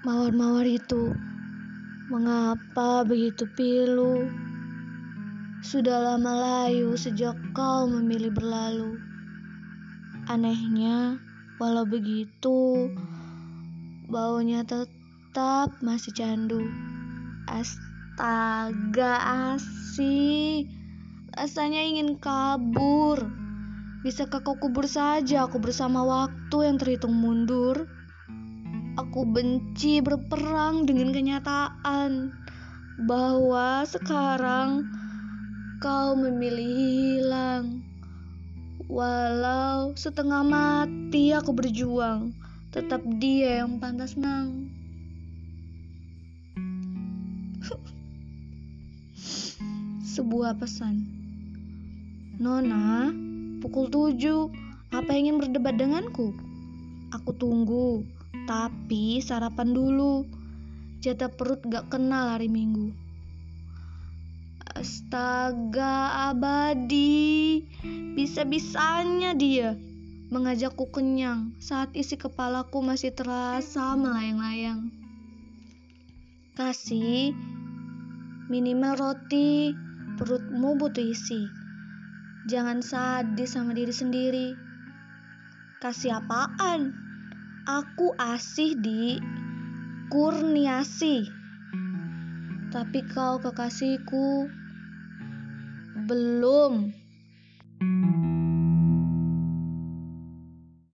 Mawar-mawar itu, mengapa begitu pilu? Sudah lama layu sejak kau memilih berlalu. Anehnya, walau begitu, baunya tetap masih candu. Astaga, asih. Rasanya ingin kabur. Bisakah kau kubur saja aku bersama waktu yang terhitung mundur? Aku benci berperang dengan kenyataan bahwa sekarang kau memilih hilang. Walau setengah mati aku berjuang, tetap dia yang pantas nang. Sebuah pesan. Nona, pukul tujuh. Apa ingin berdebat denganku? Aku tunggu, tapi sarapan dulu. Jatah perut gak kenal hari Minggu. Astaga, abadi. Bisa-bisanya dia mengajakku kenyang saat isi kepalaku masih terasa melayang-layang. Kasih, minimal roti, perutmu butuh isi. Jangan sadis sama diri sendiri. Kasih apaan? Aku asih di kurniasi. Tapi kau kekasihku belum.